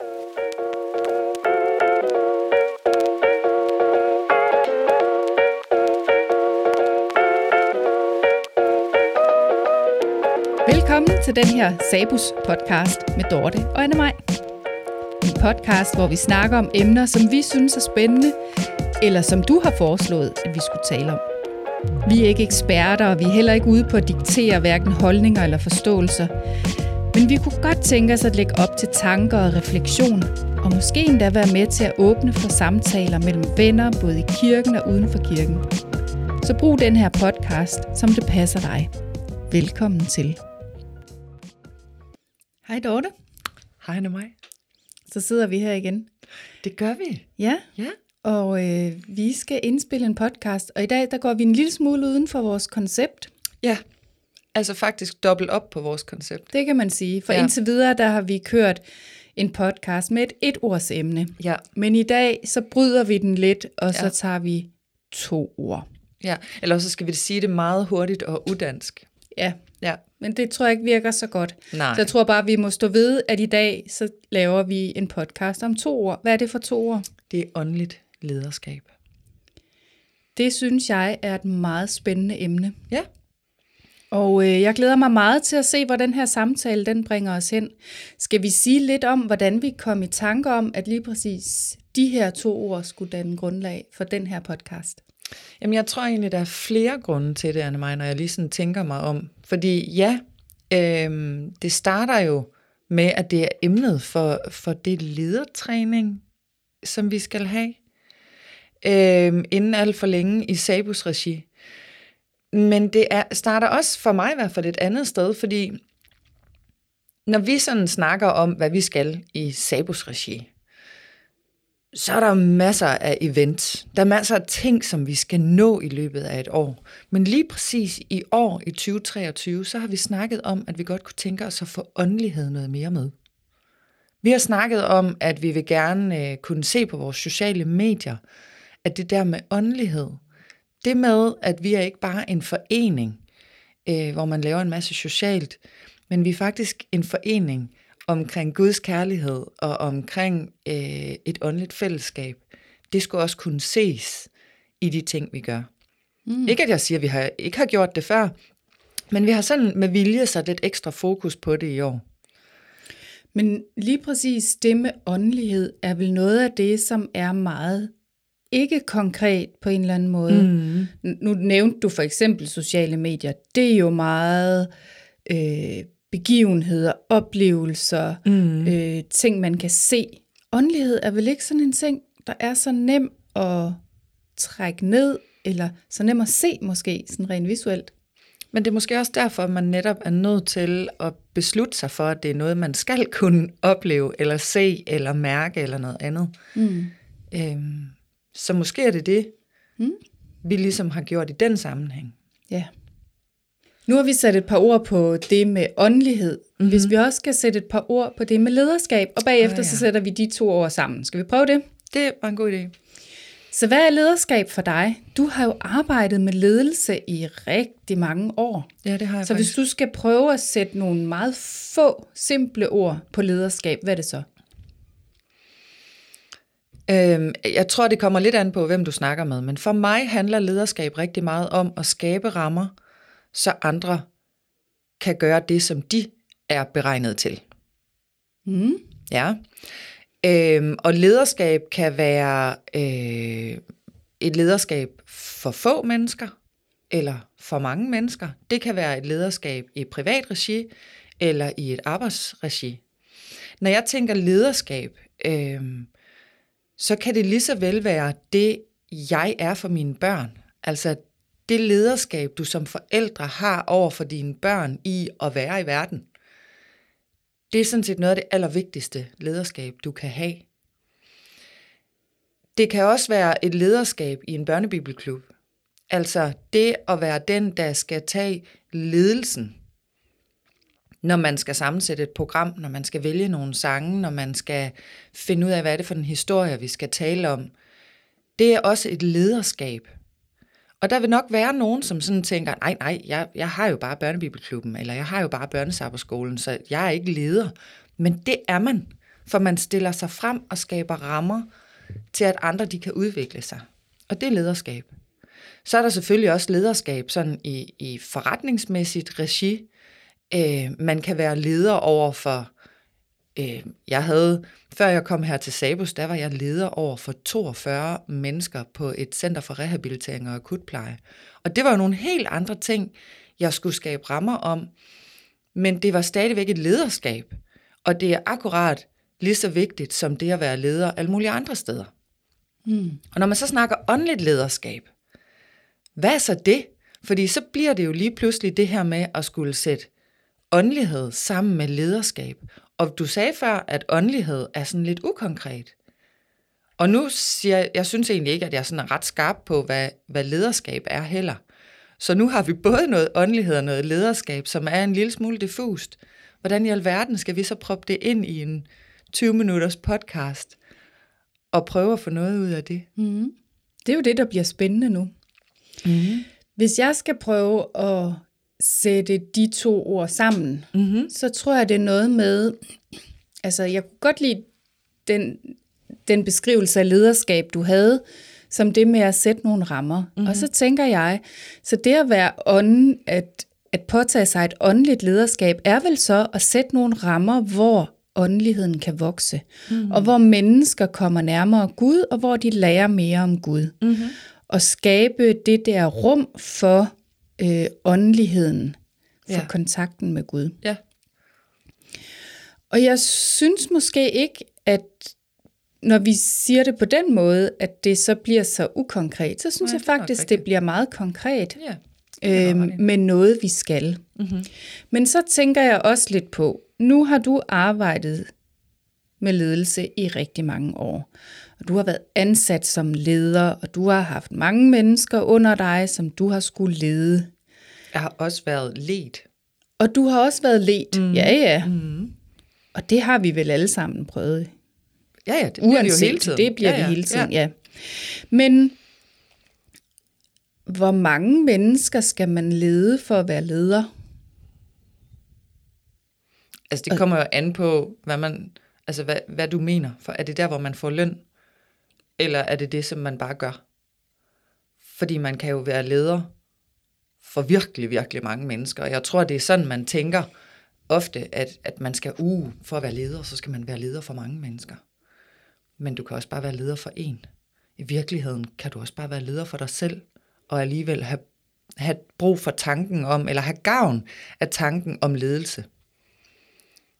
Velkommen til den her Sabus podcast med Dorte og Anne Maj. En podcast, hvor vi snakker om emner, som vi synes er spændende, eller som du har foreslået, at vi skulle tale om. Vi er ikke eksperter, og vi er heller ikke ude på at diktere hverken holdninger eller forståelser. Men vi kunne godt tænke os at lægge op til tanker og refleksion, og måske endda være med til at åbne for samtaler mellem venner, både i kirken og uden for kirken. Så brug den her podcast, som det passer dig. Velkommen til. Hej Dorte. Hej Anne mig. Så sidder vi her igen. Det gør vi. Ja, Ja. og øh, vi skal indspille en podcast, og i dag der går vi en lille smule uden for vores koncept. Ja. Altså faktisk dobbelt op på vores koncept. Det kan man sige, for ja. Indtil videre der har vi kørt en podcast med et et-ords-emne. Ja. Men i dag så bryder vi den lidt, og så Ja. tager vi to ord. Ja. Eller så skal vi sige det meget hurtigt og udansk. Ja, Ja. men det tror jeg ikke virker så godt. Nej. Så jeg tror bare, vi må stå ved, at i dag så laver vi en podcast om to ord. Hvad er det for to ord? Det er åndeligt lederskab. Det synes jeg er et meget spændende emne. Ja. Og øh, jeg glæder mig meget til at se, hvor den her samtale den bringer os hen. Skal vi sige lidt om, hvordan vi kom i tanke om, at lige præcis de her to ord skulle danne grundlag for den her podcast? Jamen, jeg tror egentlig, der er flere grunde til det, Anne når jeg lige sådan tænker mig om. Fordi ja, øh, det starter jo med, at det er emnet for, for det ledertræning, som vi skal have, Øh, inden alt for længe i Sabus regi. Men det er, starter også for mig i hvert fald et andet sted, fordi når vi sådan snakker om, hvad vi skal i Sabus regi, så er der masser af events. Der er masser af ting, som vi skal nå i løbet af et år. Men lige præcis i år, i 2023, så har vi snakket om, at vi godt kunne tænke os at få åndelighed noget mere med. Vi har snakket om, at vi vil gerne øh, kunne se på vores sociale medier, at det der med åndelighed, det med, at vi er ikke bare en forening, øh, hvor man laver en masse socialt, men vi er faktisk en forening omkring Guds kærlighed og omkring øh, et åndeligt fællesskab. Det skulle også kunne ses i de ting, vi gør. Mm. Ikke at jeg siger, at vi har, ikke har gjort det før, men vi har sådan med vilje sat lidt ekstra fokus på det i år. Men lige præcis det med åndelighed er vel noget af det, som er meget ikke konkret på en eller anden måde. Mm. Nu nævnte du for eksempel sociale medier. Det er jo meget øh, begivenheder, oplevelser, mm. øh, ting man kan se. Åndelighed er vel ikke sådan en ting, der er så nem at trække ned, eller så nem at se måske, sådan rent visuelt. Men det er måske også derfor, at man netop er nødt til at beslutte sig for, at det er noget, man skal kunne opleve, eller se, eller mærke, eller noget andet. Mm. Øhm, så måske er det det, mm. vi ligesom har gjort i den sammenhæng. Ja. Nu har vi sat et par ord på det med åndelighed. Mm-hmm. Hvis vi også skal sætte et par ord på det med lederskab, og bagefter oh, ja. så sætter vi de to ord sammen. Skal vi prøve det? Det var en god idé. Så hvad er lederskab for dig? Du har jo arbejdet med ledelse i rigtig mange år. Ja, det har jeg Så hvis du skal prøve at sætte nogle meget få simple ord på lederskab, hvad er det så? Øhm, jeg tror, det kommer lidt an på, hvem du snakker med, men for mig handler lederskab rigtig meget om at skabe rammer, så andre kan gøre det, som de er beregnet til. Mm. Ja. Øhm, og lederskab kan være øh, et lederskab for få mennesker, eller for mange mennesker. Det kan være et lederskab i privat regi, eller i et arbejdsregi. Når jeg tænker lederskab, øh, så kan det lige så vel være det, jeg er for mine børn. Altså det lederskab, du som forældre har over for dine børn i at være i verden. Det er sådan set noget af det allervigtigste lederskab, du kan have. Det kan også være et lederskab i en børnebibelklub. Altså det at være den, der skal tage ledelsen, når man skal sammensætte et program, når man skal vælge nogle sange, når man skal finde ud af, hvad er det for en historie, vi skal tale om. Det er også et lederskab. Og der vil nok være nogen, som sådan tænker, nej, nej, jeg, jeg har jo bare børnebibelklubben, eller jeg har jo bare børnesabberskolen, så jeg er ikke leder. Men det er man, For man stiller sig frem og skaber rammer til, at andre de kan udvikle sig. Og det er lederskab. Så er der selvfølgelig også lederskab sådan i, i forretningsmæssigt regi. Øh, man kan være leder over for, øh, jeg havde, før jeg kom her til Sabus, der var jeg leder over for 42 mennesker på et center for rehabilitering og akutpleje. Og det var jo nogle helt andre ting, jeg skulle skabe rammer om, men det var stadigvæk et lederskab. Og det er akkurat lige så vigtigt som det at være leder alle mulige andre steder. Mm. Og når man så snakker åndeligt lederskab, hvad er så det? Fordi så bliver det jo lige pludselig det her med at skulle sætte åndelighed sammen med lederskab. Og du sagde før, at åndelighed er sådan lidt ukonkret. Og nu siger jeg, jeg synes egentlig ikke, at jeg sådan er ret skarp på, hvad, hvad lederskab er heller. Så nu har vi både noget åndelighed og noget lederskab, som er en lille smule diffust. Hvordan i alverden skal vi så proppe det ind i en 20 minutters podcast og prøve at få noget ud af det? Mm. Det er jo det, der bliver spændende nu. Mm. Hvis jeg skal prøve at sætte de to ord sammen, mm-hmm. så tror jeg, det er noget med, altså jeg kunne godt lide den, den beskrivelse af lederskab, du havde, som det med at sætte nogle rammer. Mm-hmm. Og så tænker jeg, så det at være ånden, at, at påtage sig et åndeligt lederskab, er vel så at sætte nogle rammer, hvor åndeligheden kan vokse, mm-hmm. og hvor mennesker kommer nærmere Gud, og hvor de lærer mere om Gud. Mm-hmm at skabe det der rum for øh, åndeligheden, for ja. kontakten med Gud. Ja. Og jeg synes måske ikke, at når vi siger det på den måde, at det så bliver så ukonkret, så synes Nej, jeg faktisk, det bliver meget konkret. Ja. Øh, med noget, vi skal. Mm-hmm. Men så tænker jeg også lidt på, nu har du arbejdet med ledelse i rigtig mange år og du har været ansat som leder, og du har haft mange mennesker under dig, som du har skulle lede. Jeg har også været ledt. Og du har også været ledt, mm. ja ja. Mm. Og det har vi vel alle sammen prøvet. Ja ja, det bliver Uanset, vi jo hele tiden. Det bliver ja, ja. vi hele tiden, ja. ja. Men hvor mange mennesker skal man lede for at være leder? Altså det kommer jo an på, hvad man, altså hvad, hvad du mener. For er det der, hvor man får løn? Eller er det det, som man bare gør? Fordi man kan jo være leder for virkelig, virkelig mange mennesker. Og jeg tror, det er sådan, man tænker ofte, at, at man skal, uh, for at være leder, så skal man være leder for mange mennesker. Men du kan også bare være leder for en. I virkeligheden kan du også bare være leder for dig selv, og alligevel have, have brug for tanken om, eller have gavn af tanken om ledelse.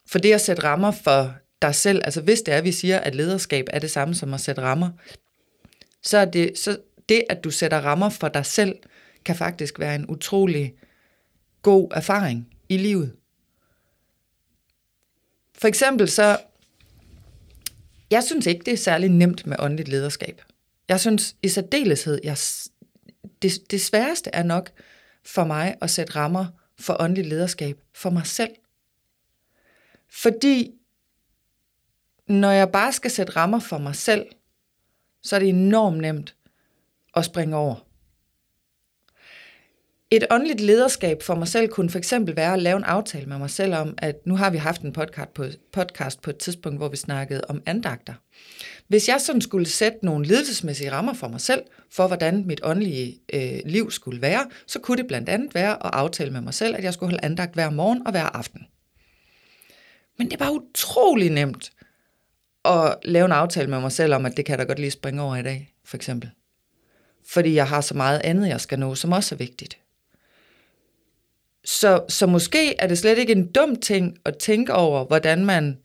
For det at sætte rammer for dig selv, altså hvis det er, at vi siger, at lederskab er det samme som at sætte rammer, så er det, så det, at du sætter rammer for dig selv, kan faktisk være en utrolig god erfaring i livet. For eksempel så, jeg synes ikke, det er særlig nemt med åndeligt lederskab. Jeg synes i særdeleshed, jeg, det, det sværeste er nok for mig at sætte rammer for åndeligt lederskab for mig selv. Fordi når jeg bare skal sætte rammer for mig selv, så er det enormt nemt at springe over. Et åndeligt lederskab for mig selv kunne for eksempel være at lave en aftale med mig selv om, at nu har vi haft en podcast på, podcast på et tidspunkt, hvor vi snakkede om andagter. Hvis jeg sådan skulle sætte nogle ledelsesmæssige rammer for mig selv, for hvordan mit åndelige øh, liv skulle være, så kunne det blandt andet være at aftale med mig selv, at jeg skulle holde andagt hver morgen og hver aften. Men det er bare utrolig nemt at lave en aftale med mig selv om, at det kan jeg da godt lige springe over i dag, for eksempel. Fordi jeg har så meget andet, jeg skal nå, som også er vigtigt. Så, så måske er det slet ikke en dum ting at tænke over, hvordan man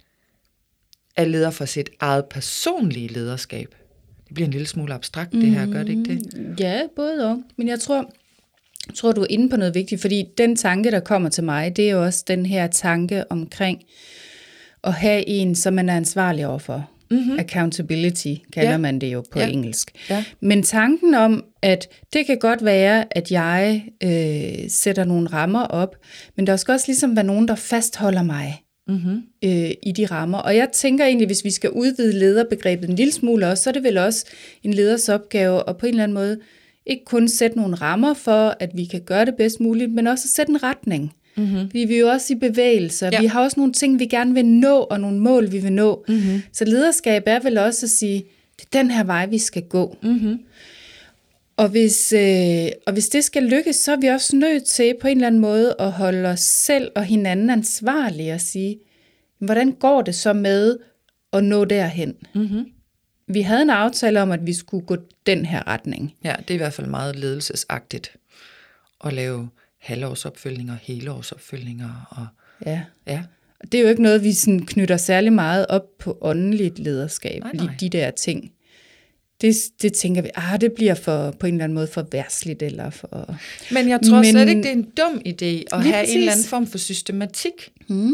er leder for sit eget personlige lederskab. Det bliver en lille smule abstrakt, det her, gør det ikke det? Mm, ja, både og. Men jeg tror, jeg tror, du er inde på noget vigtigt, fordi den tanke, der kommer til mig, det er jo også den her tanke omkring, øh, at have en, som man er ansvarlig overfor. Mm-hmm. Accountability kalder ja. man det jo på ja. engelsk. Ja. Men tanken om, at det kan godt være, at jeg øh, sætter nogle rammer op, men der skal også ligesom være nogen, der fastholder mig mm-hmm. øh, i de rammer. Og jeg tænker egentlig, hvis vi skal udvide lederbegrebet en lille smule også, så er det vel også en leders opgave at på en eller anden måde ikke kun sætte nogle rammer for, at vi kan gøre det bedst muligt, men også at sætte en retning. Mm-hmm. Vi, vi er jo også i bevægelse, Ja. vi har også nogle ting, vi gerne vil nå, og nogle mål, vi vil nå. Mm-hmm. Så lederskab er vel også at sige, det er den her vej, vi skal gå. Mm-hmm. Og hvis, øh, og hvis det skal lykkes, så er vi også nødt til på en eller anden måde at holde os selv og hinanden ansvarlige og sige, hvordan går det så med at nå derhen? Mm-hmm. Vi havde en aftale om, at vi skulle gå den her retning. Ja, det er i hvert fald meget ledelsesagtigt at lave halvårsopfølgninger, helårsopfølgninger. Og, Ja. ja. Og det er jo ikke noget, vi sådan knytter særlig meget op på åndeligt lederskab, Nej, lige nej. de der ting. Det, det tænker vi, ah, det bliver for, på en eller anden måde for værsligt, eller for... Men jeg tror Men- slet ikke, det er en dum idé at have en eller anden præcis. form for systematik. Mm.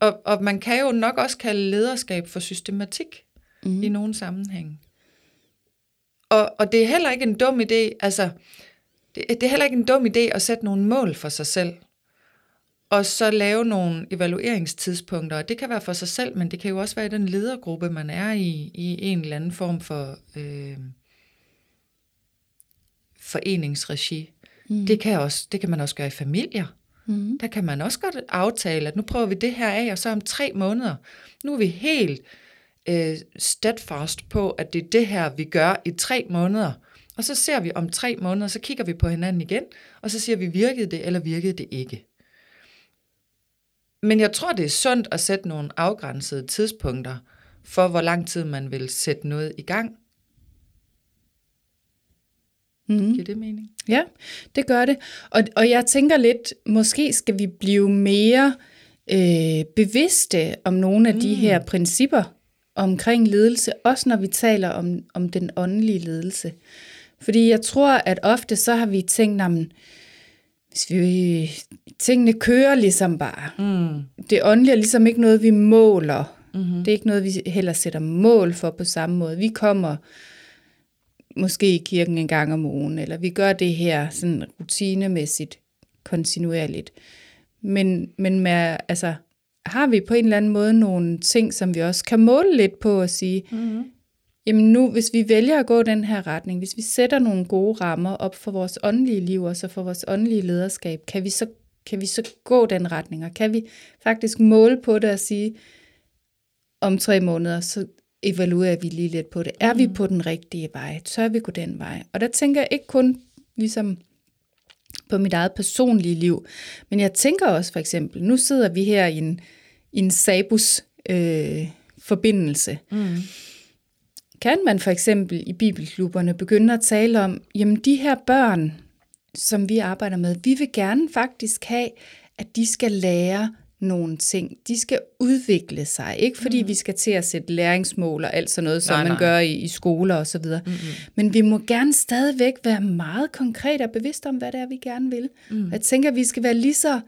Og, og man kan jo nok også kalde lederskab for systematik Mm. mm. i nogle sammenhæng. Og, og det er heller ikke en dum idé, altså, det, det er heller ikke en dum idé at sætte nogle mål for sig selv. Og så lave nogle evalueringstidspunkter. Og Det kan være for sig selv, men det kan jo også være i den ledergruppe, man er i, i en eller anden form for øh, foreningsregi. Mm. Det, kan også, det kan man også gøre i familier. Mm. Der kan man også godt aftale, at nu prøver vi det her af, og så om tre måneder, nu er vi helt øh, steadfast på, at det er det her, vi gør i tre måneder. Og så ser vi om tre måneder, så kigger vi på hinanden igen, og så siger vi, virkede det, eller virkede det ikke. Men jeg tror, det er sundt at sætte nogle afgrænsede tidspunkter for, hvor lang tid man vil sætte noget i gang. Mm. Giver det mening? Ja, det gør det. Og, og jeg tænker lidt, måske skal vi blive mere øh, bevidste om nogle af mm. de her principper omkring ledelse, også når vi taler om, om den åndelige ledelse. Fordi jeg tror, at ofte så har vi tænkt, jamen, hvis vi, tingene kører ligesom bare. Mm. Det åndelige er ligesom ikke noget, vi måler. Mm-hmm. Det er ikke noget, vi heller sætter mål for på samme måde. Vi kommer måske i kirken en gang om ugen, eller vi gør det her sådan rutinemæssigt, kontinuerligt. Men, men med, altså, har vi på en eller anden måde nogle ting, som vi også kan måle lidt på og sige, Mm-hmm. Jamen nu, hvis vi vælger at gå den her retning, hvis vi sætter nogle gode rammer op for vores åndelige liv, og så for vores åndelige lederskab, kan vi så, kan vi så gå den retning, og kan vi faktisk måle på det og sige, om tre måneder, så evaluerer vi lige lidt på det. Er vi på den rigtige vej? Tør vi gå den vej? Og der tænker jeg ikke kun ligesom på mit eget personlige liv, men jeg tænker også for eksempel, nu sidder vi her i en, i en Sabus øh, forbindelse. Mm. Kan man for eksempel i bibelklubberne begynde at tale om, jamen de her børn, som vi arbejder med, vi vil gerne faktisk have, at de skal lære nogle ting. De skal udvikle sig. Ikke fordi mm. vi skal til at sætte læringsmål og alt sådan noget, som Nej, man nej. gør i, i skoler og så videre. Mm-hmm. Men vi må gerne stadigvæk være meget konkrete og bevidste om, hvad det er, vi gerne vil. Mm. Jeg tænker, at vi skal være lige så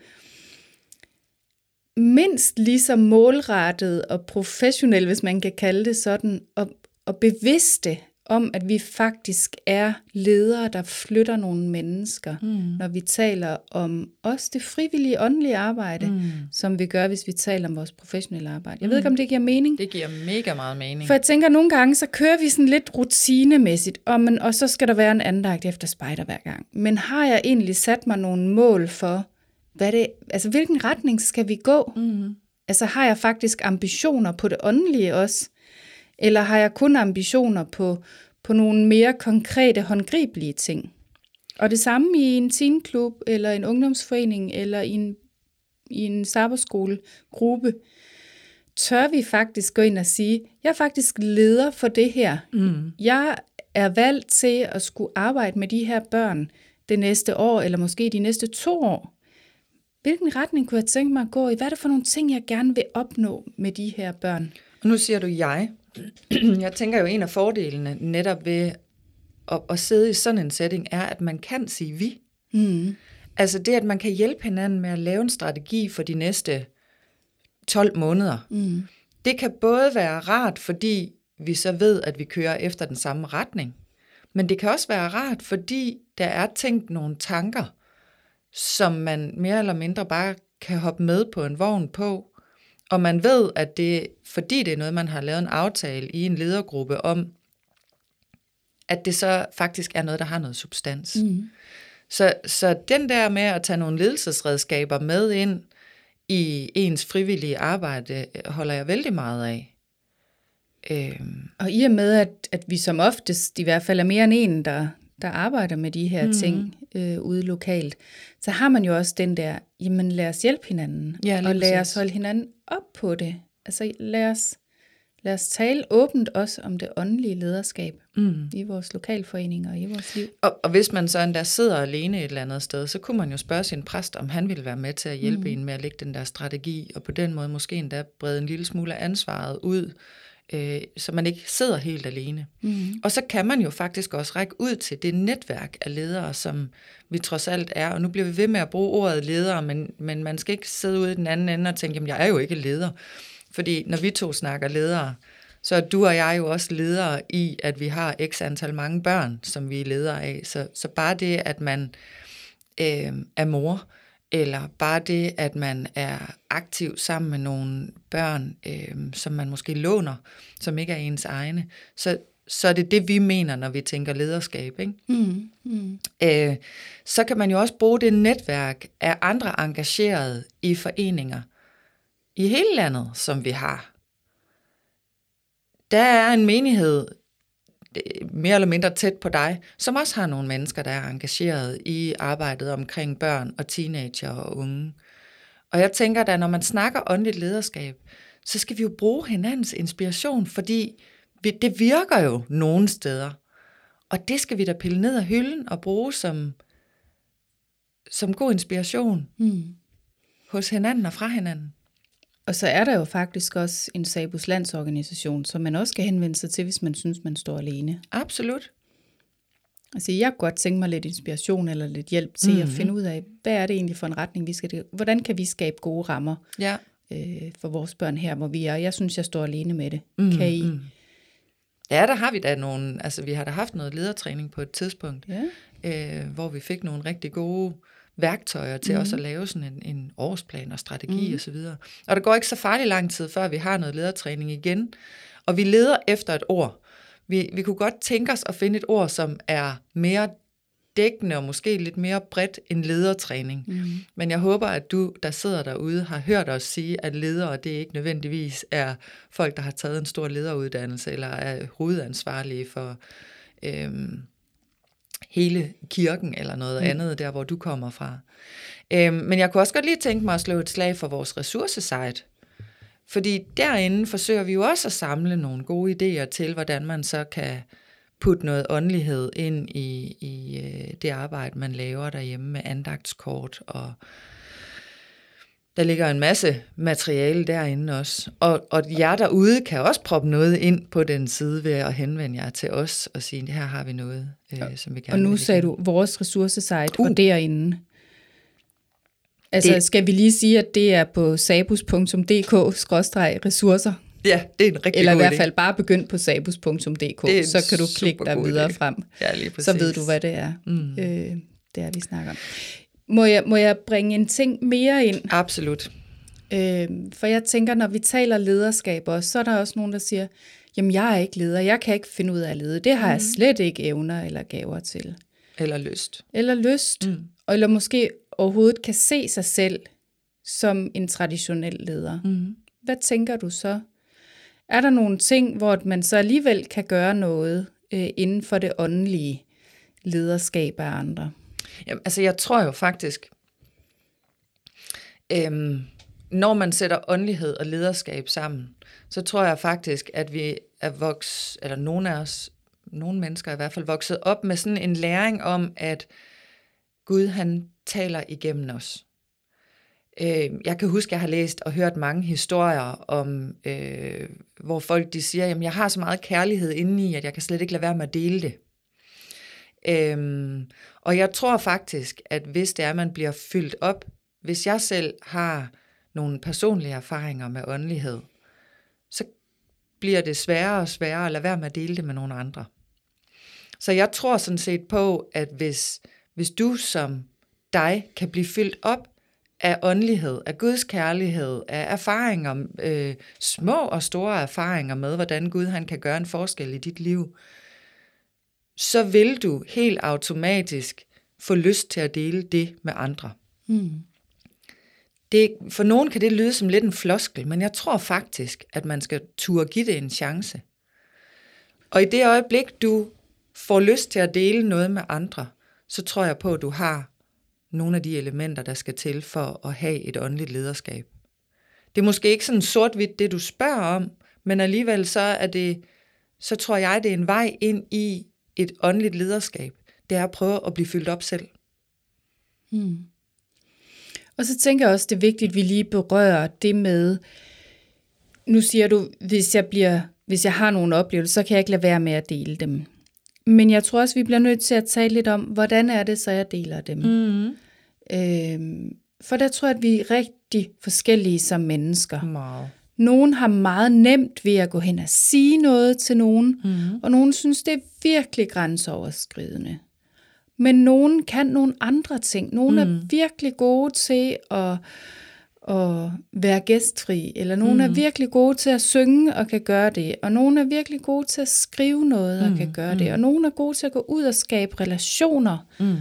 mindst lige så målrettet og professionel, hvis man kan kalde det sådan, og, og bevidste om, at vi faktisk er ledere, der flytter nogle mennesker, mm. når vi taler om også det frivillige åndelige arbejde, mm. som vi gør, hvis vi taler om vores professionelle arbejde. Jeg ved ikke, om det giver mening. Det giver mega meget mening. For jeg tænker, at nogle gange, så kører vi sådan lidt rutinemæssigt, og, men, og så skal der være en andagt efter spejder hver gang. Men har jeg egentlig sat mig nogle mål for, hvad det, altså hvilken retning skal vi gå? Mm-hmm. Altså har jeg faktisk ambitioner på det åndelige også? Eller har jeg kun ambitioner på, på nogle mere konkrete, håndgribelige ting? Og det samme i en teenklub, eller en ungdomsforening, eller i en, i en sabberskolegruppe. Tør vi faktisk gå ind og sige, jeg er faktisk leder for det her. Mm. Jeg er valgt til at skulle arbejde med de her børn det næste år, eller måske de næste to år. Hvilken retning kunne jeg tænke mig at gå i? Hvad er det for nogle ting, jeg gerne vil opnå med de her børn? Og nu siger du jeg. Jeg tænker jo, en af fordelene netop ved at, at sidde i sådan en setting, er, at man kan sige vi. Mm. Altså det, at man kan hjælpe hinanden med at lave en strategi for de næste 12 måneder. Mm. Det kan både være rart, fordi vi så ved, at vi kører efter den samme retning. Men det kan også være rart, fordi der er tænkt nogle tanker, som man mere eller mindre bare kan hoppe med på en vogn på. Og man ved, at det, fordi det er noget, man har lavet en aftale i en ledergruppe om, at det så faktisk er noget, der har noget substans. Mm. Så, så den der med at tage nogle ledelsesredskaber med ind i ens frivillige arbejde, holder jeg vældig meget af. Øhm. Og i og med, at, at vi som oftest, i hvert fald er mere end en, der, der arbejder med de her mm. ting øh, ude lokalt, så har man jo også den der, jamen lad os hjælpe hinanden, ja, og lad os holde hinanden op på det. Altså lad os, lad os tale åbent også om det åndelige lederskab mm. i vores lokalforeninger og i vores liv. Og, og hvis man så endda sidder alene et eller andet sted, så kunne man jo spørge sin præst, om han ville være med til at hjælpe mm. en med at lægge den der strategi, og på den måde måske endda brede en lille smule af ansvaret ud øh, så man ikke sidder helt alene. Mm. Og så kan man jo faktisk også række ud til det netværk af ledere, som vi trods alt er. Og nu bliver vi ved med at bruge ordet ledere, men, men man skal ikke sidde ude i den anden ende og tænke, jamen jeg er jo ikke leder. Fordi når vi to snakker ledere, så er du og jeg jo også ledere i, at vi har x antal mange børn, som vi er ledere af. Så, så bare det, at man øh, er mor, øh, eller bare det, at man er aktiv sammen med nogle børn, øh, som man måske låner, som ikke er ens egne, så, så er det det, vi mener, når vi tænker lederskab. Ikke? Mm, mm. Øh, så kan man jo også bruge det netværk af andre engagerede i foreninger i hele landet, som vi har. Der er en menighed mere eller mindre tæt på dig, som også har nogle mennesker, der er engageret i arbejdet omkring børn og teenager og unge. Og jeg tænker da, når man snakker åndeligt lederskab, så skal vi jo bruge hinandens inspiration, fordi det virker jo nogle steder. Og det skal vi da pille ned af hylden og bruge som, som god inspiration mm. hos hinanden og fra hinanden. Og så er der jo faktisk også en Sabus landsorganisation, som man også kan henvende sig til, hvis man synes, man står alene. Absolut. Altså, jeg kunne godt tænke mig lidt inspiration eller lidt hjælp til mm-hmm. at mhm. finde ud af, hvad er det egentlig for en retning, vi skal... Hvordan kan vi skabe gode rammer ja. øh, for vores børn her, hvor vi er? Jeg synes, jeg står alene med det. Mm-hmm. Kan I... Ja, der har vi da nogle... Altså, vi har da haft noget ledertræning på et tidspunkt, ja. øh, hvor vi fik nogle rigtig gode værktøjer til mm. også at lave sådan en, en årsplan og strategi mm. osv. Og, og der går ikke så farlig lang tid, før vi har noget ledertræning igen, og vi leder efter et ord. Vi, vi kunne godt tænke os at finde et ord, som er mere dækkende og måske lidt mere bredt end ledertræning. Mm. Men jeg håber, at du, der sidder derude, har hørt os sige, at ledere, det ikke nødvendigvis er folk, der har taget en stor lederuddannelse, eller er hovedansvarlige for øhm, hele kirken eller noget mm. andet, der hvor du kommer fra. Øhm, men jeg kunne også godt lige tænke mig at slå et slag for vores ressourcesite. Fordi derinde forsøger vi jo også at samle nogle gode idéer til, hvordan man så kan putte noget åndelighed ind i, i øh, det arbejde, man laver derhjemme med andagtskort og der ligger en masse materiale derinde også. Og, og jer derude kan også proppe noget ind på den side ved at henvende jer til os og sige, her har vi noget, øh, ja. som vi gerne Og nu sagde du vores ressourcesite, uh. og derinde. Altså det, skal vi lige sige, at det er på sabus.dk-ressourcer? Ja, det er en rigtig Eller i hvert fald bare begynd på sabus.dk, så kan du klikke dig videre idé. frem. Ja, lige så ved du, hvad det er, mm. øh, det er, vi snakker om. Må jeg, må jeg bringe en ting mere ind? Absolut. Øh, for jeg tænker, når vi taler lederskab også, så er der også nogen, der siger, jamen jeg er ikke leder, jeg kan ikke finde ud af at lede. Det har mm. jeg slet ikke evner eller gaver til. Eller lyst. Eller lyst. Mm. Eller måske overhovedet kan se sig selv som en traditionel leder. Mm. Hvad tænker du så? Er der nogle ting, hvor man så alligevel kan gøre noget øh, inden for det åndelige lederskab af andre? Jamen, altså jeg tror jo faktisk, øhm, når man sætter åndelighed og lederskab sammen, så tror jeg faktisk, at vi er vokset, eller nogle af os, nogle mennesker er i hvert fald vokset op med sådan en læring om, at Gud han taler igennem os. Øh, jeg kan huske, at jeg har læst og hørt mange historier om, øh, hvor folk de siger, at jeg har så meget kærlighed indeni, at jeg kan slet ikke lade være med at dele det. Øhm, og jeg tror faktisk, at hvis det er, at man bliver fyldt op, hvis jeg selv har nogle personlige erfaringer med åndelighed, så bliver det sværere og sværere at lade være med at dele det med nogle andre. Så jeg tror sådan set på, at hvis, hvis du som dig kan blive fyldt op af åndelighed, af Guds kærlighed, af erfaringer, øh, små og store erfaringer med, hvordan Gud han kan gøre en forskel i dit liv, så vil du helt automatisk få lyst til at dele det med andre. Mm. Det, for nogen kan det lyde som lidt en floskel, men jeg tror faktisk, at man skal turde give det en chance. Og i det øjeblik, du får lyst til at dele noget med andre, så tror jeg på, at du har nogle af de elementer, der skal til for at have et åndeligt lederskab. Det er måske ikke sådan sort-hvidt, det du spørger om, men alligevel så er det, så tror jeg, det er en vej ind i et åndeligt lederskab. Det er at prøve at blive fyldt op selv. Mm. Og så tænker jeg også, det er vigtigt, at vi lige berører det med, nu siger du, hvis jeg, bliver, hvis jeg har nogle oplevelser, så kan jeg ikke lade være med at dele dem. Men jeg tror også, vi bliver nødt til at tale lidt om, hvordan er det så, jeg deler dem. Mm. Øhm, for der tror jeg, at vi er rigtig forskellige som mennesker. Meget. Nogen har meget nemt ved at gå hen og sige noget til nogen, Mm. og nogen synes, det er virkelig grænseoverskridende. Men nogen kan nogle andre ting. Nogle mm. er virkelig gode til at, at være gæstfri, eller nogen mm. er virkelig gode til at synge og kan gøre det, og nogen er virkelig gode til at skrive noget og Mm, kan gøre det, og nogen er gode til at gå ud og skabe relationer, Mm.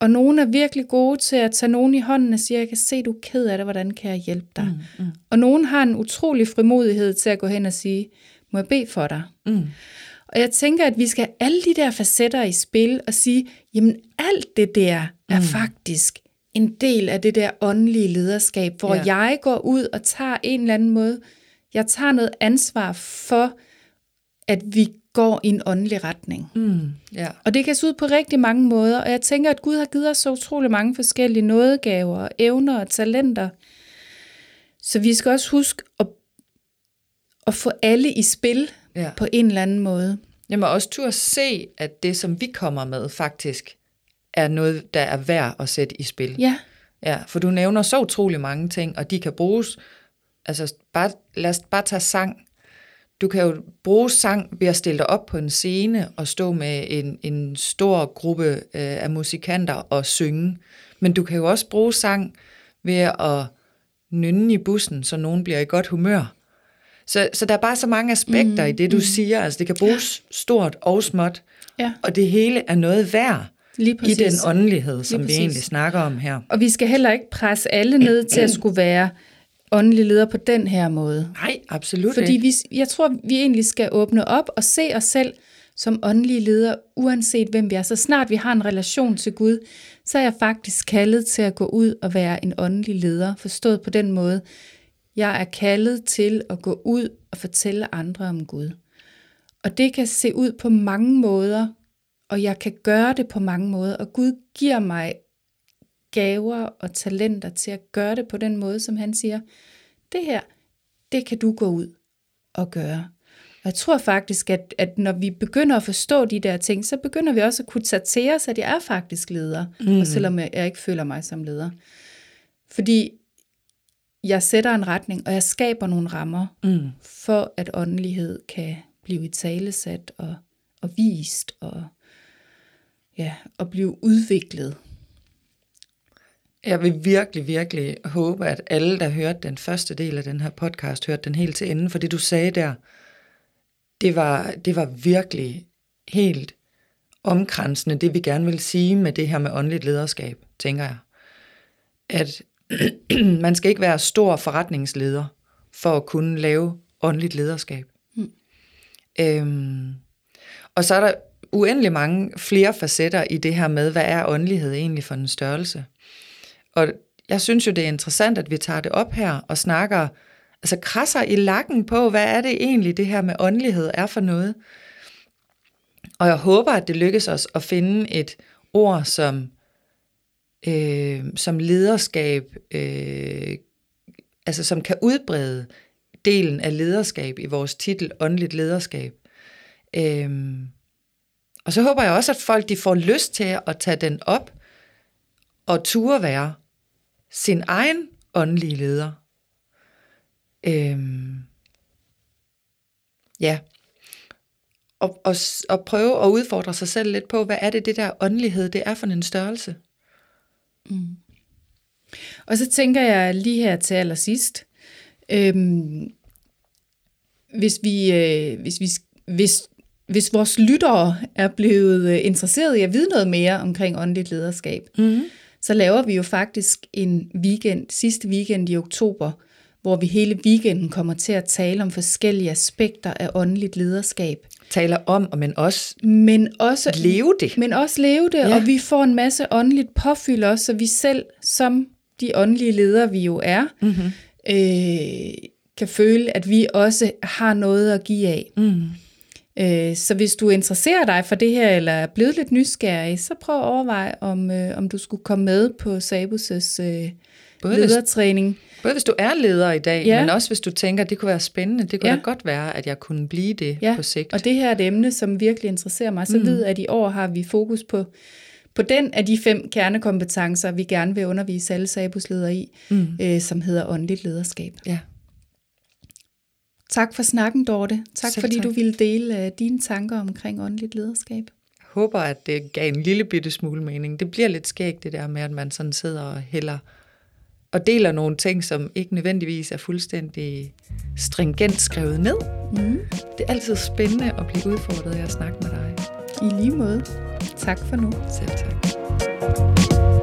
Og nogen er virkelig gode til at tage nogen i hånden og sige, jeg kan se, du er ked af det, hvordan kan jeg hjælpe dig? Mm. Mm. Og nogen har en utrolig frimodighed til at gå hen og sige, må jeg bede for dig? Mm. Og jeg tænker, at vi skal have alle de der facetter i spil og sige, jamen alt det der er mm. faktisk en del af det der åndelige lederskab, hvor Ja. jeg går ud og tager en eller anden måde, jeg tager noget ansvar for, at vi går i en åndelig retning. Mm. Ja. Og det kan se ud på rigtig mange måder, og jeg tænker, at Gud har givet os så utrolig mange forskellige nådegaver, evner og talenter. Så vi skal også huske at, at få alle i spil Ja. på en eller anden måde. Må også turde se, at det, som vi kommer med, faktisk er noget, der er værd at sætte i spil. Ja, Ja, for du nævner så utrolig mange ting, og de kan bruges, altså bare, lad os bare tage sang. Du kan jo bruge sang ved at stille dig op på en scene og stå med en, en stor gruppe øh, af musikanter og synge. Men du kan jo også bruge sang ved at nynne i bussen, så nogen bliver i godt humør. Så, så der er bare så mange aspekter mm, i det, du mm. siger. Altså det kan bruges ja. stort og småt, ja, og det hele er noget værd lige i den åndelighed, som vi egentlig snakker om her. Og vi skal heller ikke presse alle ned til at skulle være åndelige ledere på den her måde. Nej, absolut Fordi ikke. vi, jeg tror, vi egentlig skal åbne op og se os selv som åndelige ledere, uanset hvem vi er. Så snart vi har en relation til Gud, så er jeg faktisk kaldet til at gå ud og være en åndelig leder, forstået på den måde. Jeg er kaldet til at gå ud og fortælle andre om Gud. Og det kan se ud på mange måder, og jeg kan gøre det på mange måder, og Gud giver mig gaver og talenter til at gøre det på den måde, som han siger, det her, det kan du gå ud og gøre. Og jeg tror faktisk, at, at når vi begynder at forstå de der ting, så begynder vi også at kunne tage til os, at jeg er faktisk leder, mm. og selvom jeg, jeg ikke føler mig som leder. Fordi jeg sætter en retning, og jeg skaber nogle rammer, Mm. for at åndelighed kan blive i talesat og, og vist og, ja, og blive udviklet. Jeg vil virkelig, virkelig håbe, at alle, der hørte den første del af den her podcast, hørte den helt til enden, for det du sagde der, det var, det var virkelig helt omkransende, det vi gerne vil sige med det her med åndeligt lederskab, tænker jeg. At man skal ikke være stor forretningsleder for at kunne lave åndeligt lederskab. Mm. Øhm, og så er der uendelig mange flere facetter i det her med, hvad er åndelighed egentlig for en størrelse. Og jeg synes jo, det er interessant, at vi tager det op her og snakker, altså krasser i lakken på, hvad er det egentlig, det her med åndelighed er for noget. Og jeg håber, at det lykkes os at finde et ord, som, øh, som lederskab, øh, altså som kan udbrede delen af lederskab i vores titel, åndeligt lederskab. Øh, og så håber jeg også, at folk de får lyst til at tage den op og ture være sin egen åndelige leder. Øhm, ja. Og, og, og prøve at udfordre sig selv lidt på, hvad er det, det der åndelighed, det er for en størrelse. Og så tænker jeg lige her til allersidst, øhm, hvis vi, øh, hvis vi, hvis, hvis vores lyttere er blevet øh, interesseret i at vide noget mere omkring åndeligt lederskab, Mm. Så laver vi jo faktisk en weekend, sidste weekend i oktober, hvor vi hele weekenden kommer til at tale om forskellige aspekter af åndeligt lederskab. Taler om, men også Men også leve det. men også leve det, Ja. og vi får en masse åndeligt påfyld også, så vi selv, som de åndelige ledere vi jo er, Mm-hmm. øh, kan føle, at vi også har noget at give af. Mm. Øh, så hvis du interesserer dig for det her, eller er blevet lidt nysgerrig, så prøv at overveje, om, øh, om du skulle komme med på Sabus' øh, Både hvis, ledertræning. både hvis du er leder i dag, Ja. men også hvis du tænker, at det kunne være spændende. Det kunne Ja. da godt være, at jeg kunne blive det Ja, på sigt. Og det her er et emne, som virkelig interesserer mig. Så mm. ved at i år har vi fokus på, på den af de fem kernekompetencer, vi gerne vil undervise alle Sabus-ledere i, Mm. øh, som hedder åndeligt lederskab. Ja. Tak for snakken, Dorte. Tak Selv fordi tak. du ville dele øh, dine tanker omkring åndeligt lederskab. Jeg håber, at det gav en lille bitte smule mening. Det bliver lidt skægt, det der med, at man sådan sidder og hælder og deler nogle ting, som ikke nødvendigvis er fuldstændig stringent skrevet ned. Mm. Det er altid spændende at blive udfordret af at snakke med dig. I lige måde. Tak for nu. Selv tak.